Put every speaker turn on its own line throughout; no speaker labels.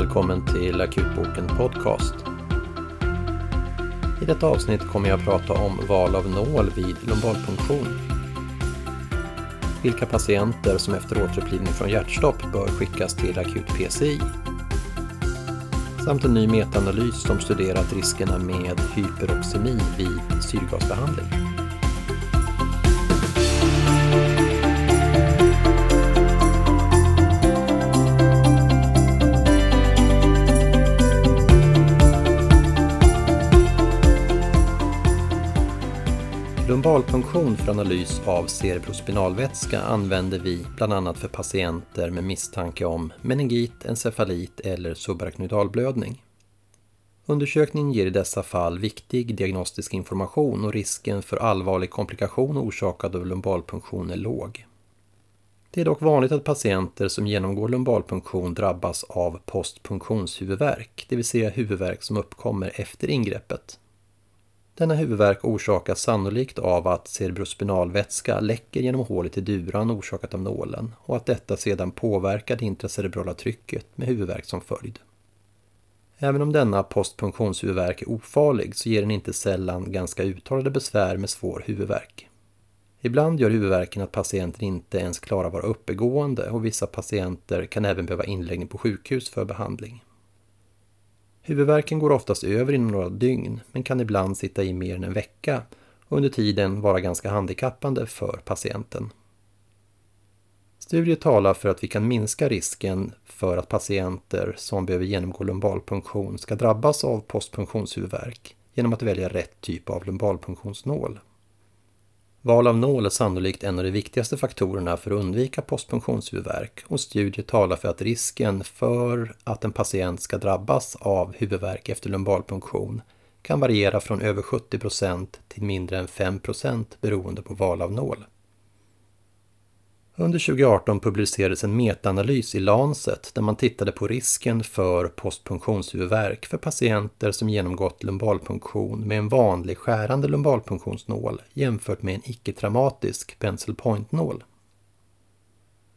välkommen till Akutboken Podcast. I detta avsnitt kommer jag att prata om val av nål vid lumbalpunktion. Vilka patienter som efter återupplivning från hjärtstopp bör skickas till akut PCI. Samt en ny metaanalys som studerat riskerna med hyperoxemi vid syrgasbehandling. Lumbalpunktion för analys av cerebrospinalvätska använder vi bland annat för patienter med misstanke om meningit, encefalit eller subarachnoidalblödning. Undersökningen ger i dessa fall viktig diagnostisk information och risken för allvarlig komplikation orsakad av lumbalpunktion är låg. Det är dock vanligt att patienter som genomgår lumbalpunktion drabbas av postpunktionshuvudvärk, det vill säga huvudvärk som uppkommer efter ingreppet. Denna huvudvärk orsakas sannolikt av att cerebrospinal vätska läcker genom hålet i duran orsakat av nålen och att detta sedan påverkar det intracerebrala trycket med huvudvärk som följd. Även om denna postpunktionshuvudvärk är ofarlig så ger den inte sällan ganska uttalade besvär med svår huvudvärk. Ibland gör huvudvärken att patienten inte ens klarar att vara uppegående och vissa patienter kan även behöva inläggning på sjukhus för behandling. Huvudvärken går oftast över inom några dygn men kan ibland sitta i mer än en vecka och under tiden vara ganska handikappande för patienten. Studier talar för att vi kan minska risken för att patienter som behöver genomgå lumbalpunktion ska drabbas av postpunktionshuvudvärk genom att välja rätt typ av lumbalpunktionsnål. Val av nål är sannolikt en av de viktigaste faktorerna för att undvika postpunktionshuvudvärk och studier talar för att risken för att en patient ska drabbas av huvudvärk efter lumbalpunktion kan variera från över 70% till mindre än 5% beroende på val av nål. Under 2018 publicerades en metaanalys i Lancet där man tittade på risken för postpunktionshuvudvärk för patienter som genomgått lumbalpunktion med en vanlig skärande lumbalpunktionsnål jämfört med en icke-traumatisk pencil point-nål.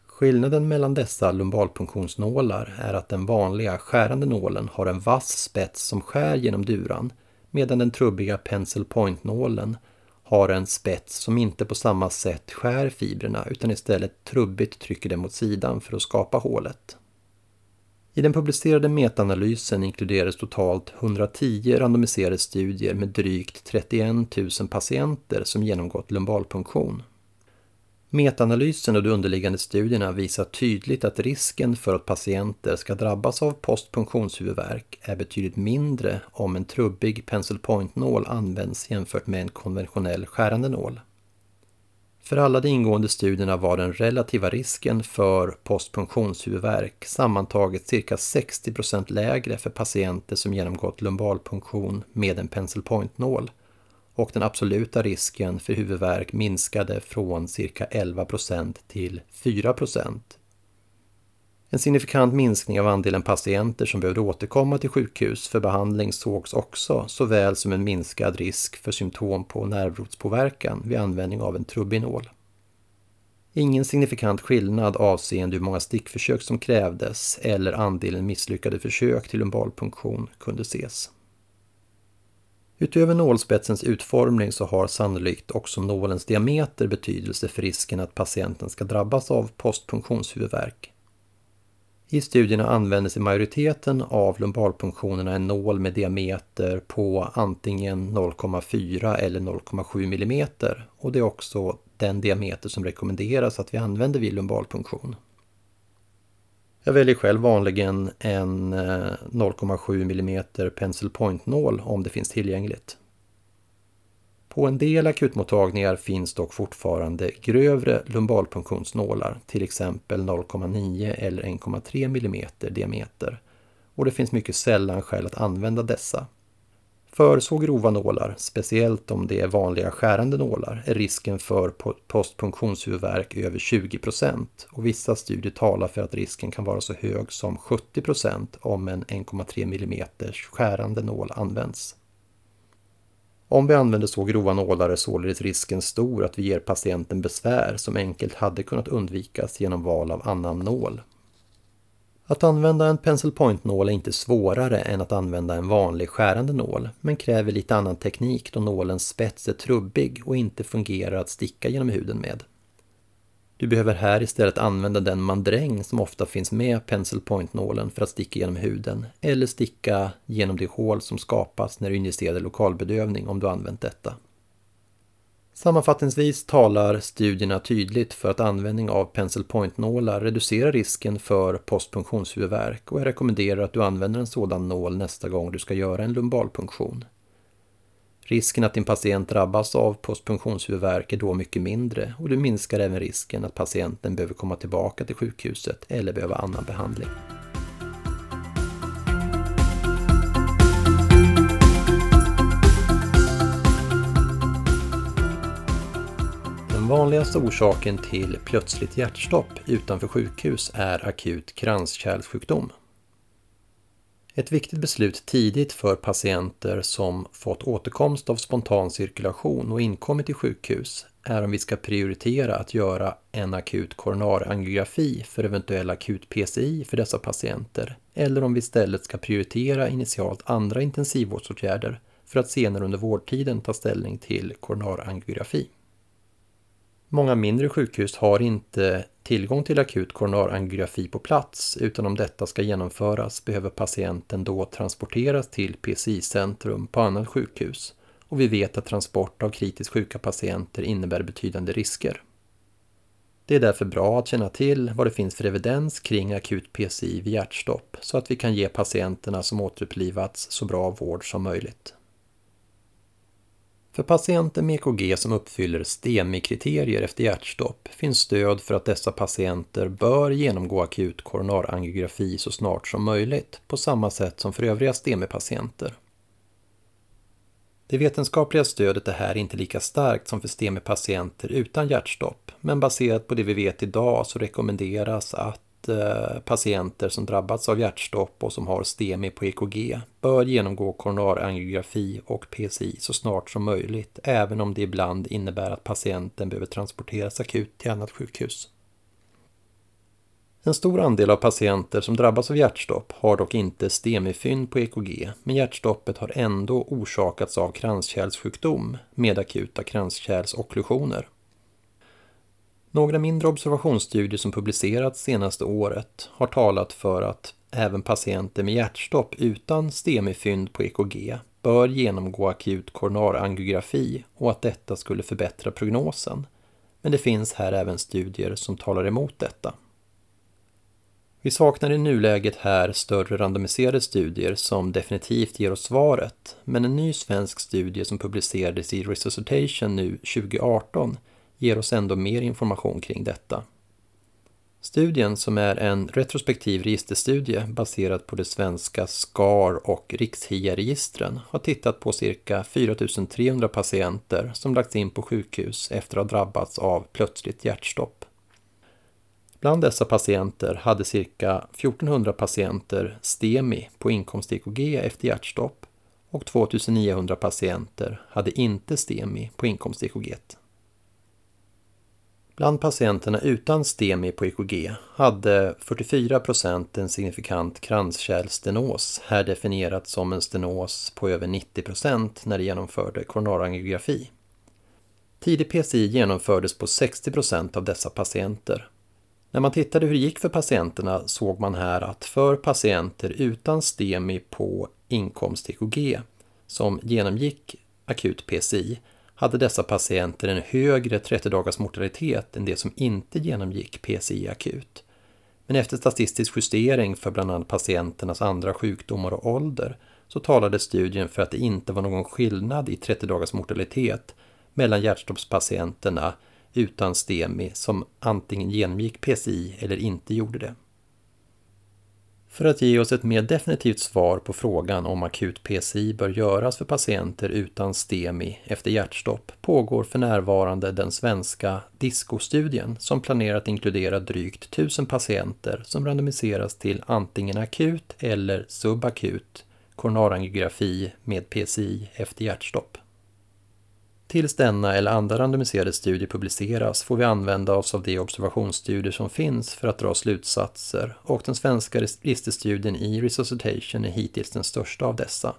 Skillnaden mellan dessa lumbalpunktionsnålar är att den vanliga skärande nålen har en vass spets som skär genom duran medan den trubbiga pencil point-nålen har en spets som inte på samma sätt skär fibrerna utan istället trubbigt trycker dem mot sidan för att skapa hålet. I den publicerade metaanalysen inkluderades totalt 110 randomiserade studier med drygt 31 000 patienter som genomgått lumbalpunktion. Metaanalysen och de underliggande studierna visar tydligt att risken för att patienter ska drabbas av postpunktionshuvudvärk är betydligt mindre om en trubbig pencil point-nål används jämfört med en konventionell skärande nål. För alla de ingående studierna var den relativa risken för postpunktionshuvudvärk sammantaget cirka 60% lägre för patienter som genomgått lumbalpunktion med en pencil point-nål och den absoluta risken för huvudvärk minskade från cirka 11% till 4% En signifikant minskning av andelen patienter som behövde återkomma till sjukhus för behandling sågs också, såväl som en minskad risk för symptom på nervrotspåverkan vid användning av en trubinol. Ingen signifikant skillnad avseende hur många stickförsök som krävdes eller andelen misslyckade försök till lumbalpunktion kunde ses. Utöver nålspetsens utformning så har sannolikt också nålens diameter betydelse för risken att patienten ska drabbas av postpunktionshuvudvärk. I studierna användes i majoriteten av lumbalpunktionerna en nål med diameter på antingen 0,4 eller 0,7 mm och det är också den diameter som rekommenderas att vi använder vid lumbalpunktion. Jag väljer själv vanligen en eh, 0,7 mm pencil point-nål om det finns tillgängligt. På en del akutmottagningar finns dock fortfarande grövre lumbalpunktionsnålar, till exempel 0,9 eller 1,3 mm diameter. Och det finns mycket sällan skäl att använda dessa för så grova nålar, speciellt om det är vanliga skärande nålar, är risken för postpunktionshuvudvärk över 20% och vissa studier talar för att risken kan vara så hög som 70% om en 1,3 mm skärande nål används. Om vi använder så grova nålar är således risken stor att vi ger patienten besvär som enkelt hade kunnat undvikas genom val av annan nål. Att använda en pencil point-nål är inte svårare än att använda en vanlig skärande nål, men kräver lite annan teknik då nålens spets är trubbig och inte fungerar att sticka genom huden med. Du behöver här istället använda den mandräng som ofta finns med pencil point-nålen för att sticka genom huden, eller sticka genom det hål som skapas när du injicerade lokalbedövning om du använt detta. Sammanfattningsvis talar studierna tydligt för att användning av pencil point-nålar reducerar risken för postpunktionshuvudvärk och jag rekommenderar att du använder en sådan nål nästa gång du ska göra en lumbalpunktion. Risken att din patient drabbas av postpunktionshuvudvärk är då mycket mindre och du minskar även risken att patienten behöver komma tillbaka till sjukhuset eller behöva annan behandling. Vanligaste orsaken till plötsligt hjärtstopp utanför sjukhus är akut kranskärlssjukdom. Ett viktigt beslut tidigt för patienter som fått återkomst av spontan cirkulation och inkommit till sjukhus är om vi ska prioritera att göra en akut koronarangiografi för eventuell akut PCI för dessa patienter eller om vi istället ska prioritera initialt andra intensivvårdsåtgärder för att senare under vårdtiden ta ställning till koronarangiografi. Många mindre sjukhus har inte tillgång till akut koronarangiografi på plats utan om detta ska genomföras behöver patienten då transporteras till PCI-centrum på annat sjukhus och vi vet att transport av kritiskt sjuka patienter innebär betydande risker. Det är därför bra att känna till vad det finns för evidens kring akut PCI vid hjärtstopp så att vi kan ge patienterna som återupplivats så bra vård som möjligt. För patienter med EKG som uppfyller STEMI-kriterier efter hjärtstopp finns stöd för att dessa patienter bör genomgå akut koronarangiografi så snart som möjligt, på samma sätt som för övriga STEMI-patienter. Det vetenskapliga stödet är här inte lika starkt som för STEMI-patienter utan hjärtstopp, men baserat på det vi vet idag så rekommenderas att Eh, patienter som drabbats av hjärtstopp och som har STEMI på EKG bör genomgå koronarangiografi och PCI så snart som möjligt, även om det ibland innebär att patienten behöver transporteras akut till annat sjukhus. En stor andel av patienter som drabbas av hjärtstopp har dock inte STEMI-fynd på EKG, men hjärtstoppet har ändå orsakats av kranskärlssjukdom med akuta kranskärlsokklusioner. Några mindre observationsstudier som publicerats senaste året har talat för att även patienter med hjärtstopp utan STEMI-fynd på EKG bör genomgå akut koronarangiografi och att detta skulle förbättra prognosen. Men det finns här även studier som talar emot detta. Vi saknar i nuläget här större randomiserade studier som definitivt ger oss svaret, men en ny svensk studie som publicerades i Resuscitation nu 2018 ger oss ändå mer information kring detta. Studien, som är en retrospektiv registerstudie baserad på det svenska SCAR och rikshia-registren, har tittat på cirka 4300 patienter som lagts in på sjukhus efter att ha drabbats av plötsligt hjärtstopp. Bland dessa patienter hade cirka 1400 patienter STEMI på inkomst-EKG efter hjärtstopp och 2900 patienter hade inte STEMI på inkomst-EKG. Bland patienterna utan STEMI på EKG hade 44 procent en signifikant kranskärlstenos, här definierat som en stenos på över 90 procent när de genomförde koronarangiografi. Tidig PCI genomfördes på 60 procent av dessa patienter. När man tittade hur det gick för patienterna såg man här att för patienter utan STEMI på inkomst-EKG som genomgick akut PCI hade dessa patienter en högre 30 dagars mortalitet än de som inte genomgick PCI akut. Men efter statistisk justering för bland annat patienternas andra sjukdomar och ålder så talade studien för att det inte var någon skillnad i 30 dagars mortalitet mellan hjärtstoppspatienterna utan STEMI som antingen genomgick PCI eller inte gjorde det. För att ge oss ett mer definitivt svar på frågan om akut PCI bör göras för patienter utan STEMI efter hjärtstopp pågår för närvarande den svenska DISCO-studien som planerar att inkludera drygt 1000 patienter som randomiseras till antingen akut eller subakut koronarangiografi med PCI efter hjärtstopp. Tills denna eller andra randomiserade studier publiceras får vi använda oss av de observationsstudier som finns för att dra slutsatser och den svenska registerstudien i Resuscitation är hittills den största av dessa.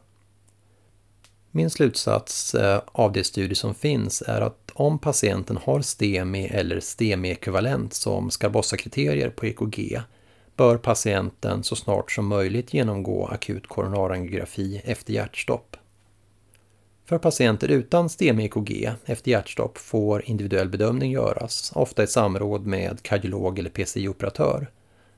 Min slutsats eh, av de studier som finns är att om patienten har STEMI eller STEMI-ekvivalent som Skarbossa-kriterier på EKG bör patienten så snart som möjligt genomgå akut koronarangiografi efter hjärtstopp. För patienter utan STEMI-EKG efter hjärtstopp får individuell bedömning göras, ofta i samråd med kardiolog eller PCI-operatör.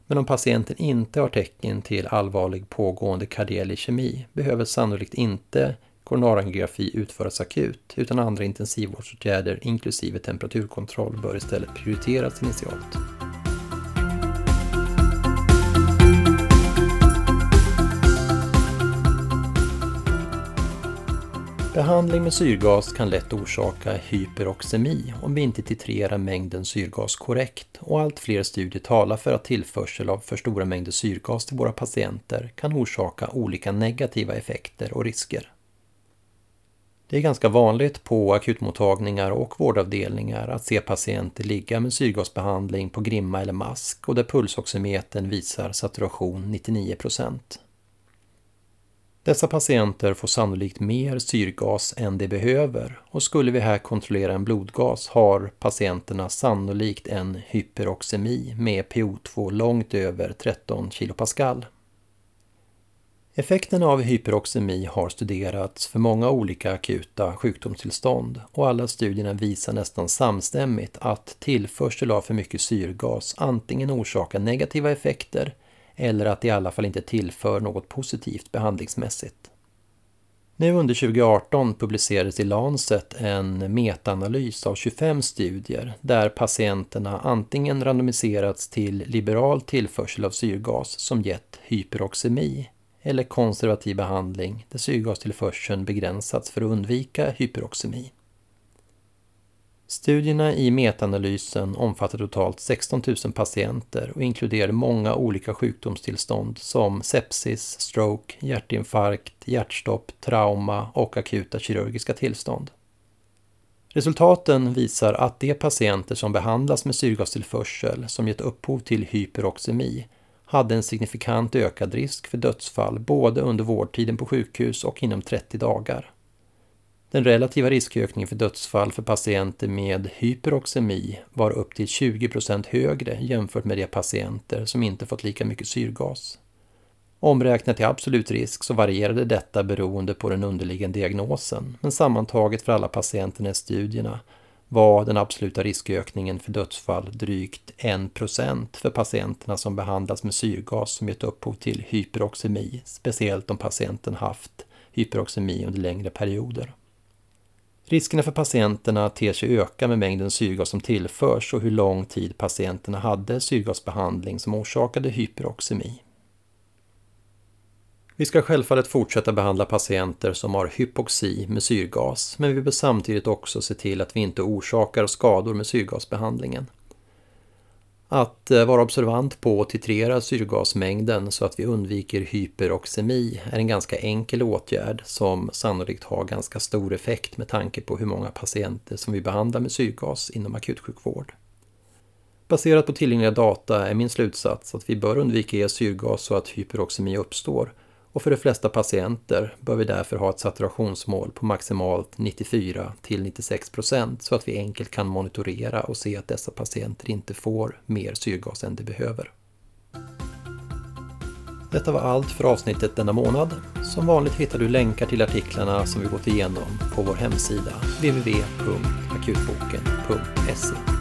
Men om patienten inte har tecken till allvarlig pågående kardiell kemi behöver sannolikt inte koronarangiografi utföras akut, utan andra intensivvårdsåtgärder inklusive temperaturkontroll bör istället prioriteras initialt. Behandling med syrgas kan lätt orsaka hyperoxemi om vi inte titrerar mängden syrgas korrekt och allt fler studier talar för att tillförsel av för stora mängder syrgas till våra patienter kan orsaka olika negativa effekter och risker. Det är ganska vanligt på akutmottagningar och vårdavdelningar att se patienter ligga med syrgasbehandling på grimma eller mask och där pulsoximetern visar saturation 99 dessa patienter får sannolikt mer syrgas än de behöver och skulle vi här kontrollera en blodgas har patienterna sannolikt en hyperoxemi med PO2 långt över 13 kPa. Effekterna av hyperoxemi har studerats för många olika akuta sjukdomstillstånd och alla studierna visar nästan samstämmigt att tillförsel av för mycket syrgas antingen orsakar negativa effekter eller att det i alla fall inte tillför något positivt behandlingsmässigt. Nu under 2018 publicerades i Lancet en metaanalys av 25 studier där patienterna antingen randomiserats till liberal tillförsel av syrgas som gett hyperoxemi eller konservativ behandling där syrgastillförseln begränsats för att undvika hyperoxemi. Studierna i metaanalysen omfattar totalt 16 000 patienter och inkluderar många olika sjukdomstillstånd som sepsis, stroke, hjärtinfarkt, hjärtstopp, trauma och akuta kirurgiska tillstånd. Resultaten visar att de patienter som behandlas med syrgastillförsel som gett upphov till hyperoxemi hade en signifikant ökad risk för dödsfall både under vårdtiden på sjukhus och inom 30 dagar. Den relativa riskökningen för dödsfall för patienter med hyperoxemi var upp till 20% högre jämfört med de patienter som inte fått lika mycket syrgas. Omräknat till absolut risk så varierade detta beroende på den underliggande diagnosen, men sammantaget för alla patienterna i studierna var den absoluta riskökningen för dödsfall drygt 1% för patienterna som behandlas med syrgas som gett upphov till hyperoxemi, speciellt om patienten haft hyperoxemi under längre perioder. Riskerna för patienterna ter sig öka med mängden syrgas som tillförs och hur lång tid patienterna hade syrgasbehandling som orsakade hyperoxemi. Vi ska självfallet fortsätta behandla patienter som har hypoxi med syrgas, men vi bör samtidigt också se till att vi inte orsakar skador med syrgasbehandlingen. Att eh, vara observant på och titrera syrgasmängden så att vi undviker hyperoxemi är en ganska enkel åtgärd som sannolikt har ganska stor effekt med tanke på hur många patienter som vi behandlar med syrgas inom akutsjukvård. Baserat på tillgängliga data är min slutsats att vi bör undvika ge syrgas så att hyperoxemi uppstår och för de flesta patienter bör vi därför ha ett saturationsmål på maximalt 94 till 96 procent så att vi enkelt kan monitorera och se att dessa patienter inte får mer syrgas än de behöver. Detta var allt för avsnittet denna månad. Som vanligt hittar du länkar till artiklarna som vi gått igenom på vår hemsida www.akutboken.se